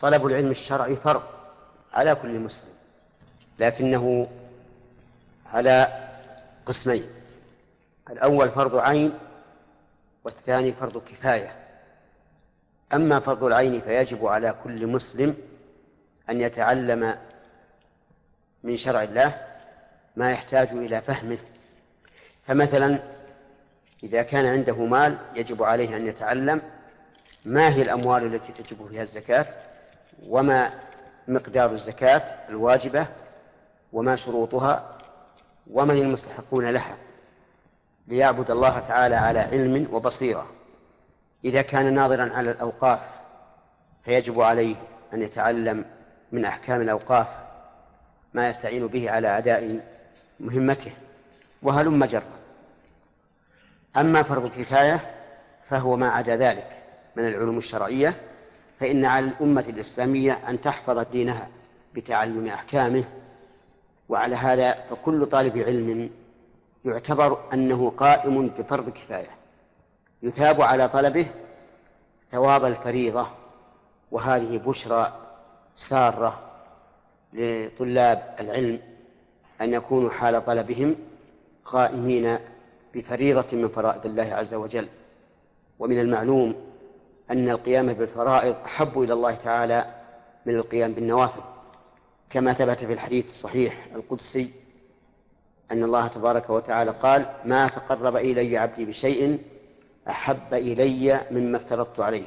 طلب العلم الشرعي فرض على كل مسلم لكنه على قسمين الأول فرض عين والثاني فرض كفاية. أما فرض العين فيجب على كل مسلم أن يتعلم من شرع الله ما يحتاج إلى فهمه. فمثلا إذا كان عنده مال يجب عليه أن يتعلم ما هي الأموال التي تجب فيها الزكاة؟ وما مقدار الزكاة الواجبة وما شروطها ومن المستحقون لها ليعبد الله تعالى على علم وبصيرة. إذا كان ناظرا على الأوقاف فيجب عليه أن يتعلم من أحكام الأوقاف ما يستعين به على أداء مهمته وهلم جرا أما فرض الكفاية فهو ما عدا ذلك من العلوم الشرعية فإن على الأمة الإسلامية أن تحفظ دينها بتعلم أحكامه وعلى هذا فكل طالب علم يعتبر أنه قائم بفرض كفاية. يثاب على طلبه ثواب الفريضة وهذه بشرى سارة لطلاب العلم أن يكونوا حال طلبهم قائمين بفريضة من فرائض الله عز وجل. ومن المعلوم أن القيام بالفرائض أحب إلى الله تعالى من القيام بالنوافل. كما ثبت في الحديث الصحيح القدسي أن الله تبارك وتعالى قال ما تقرب إلي عبدي بشيء أحب إلي مما افترضت عليه.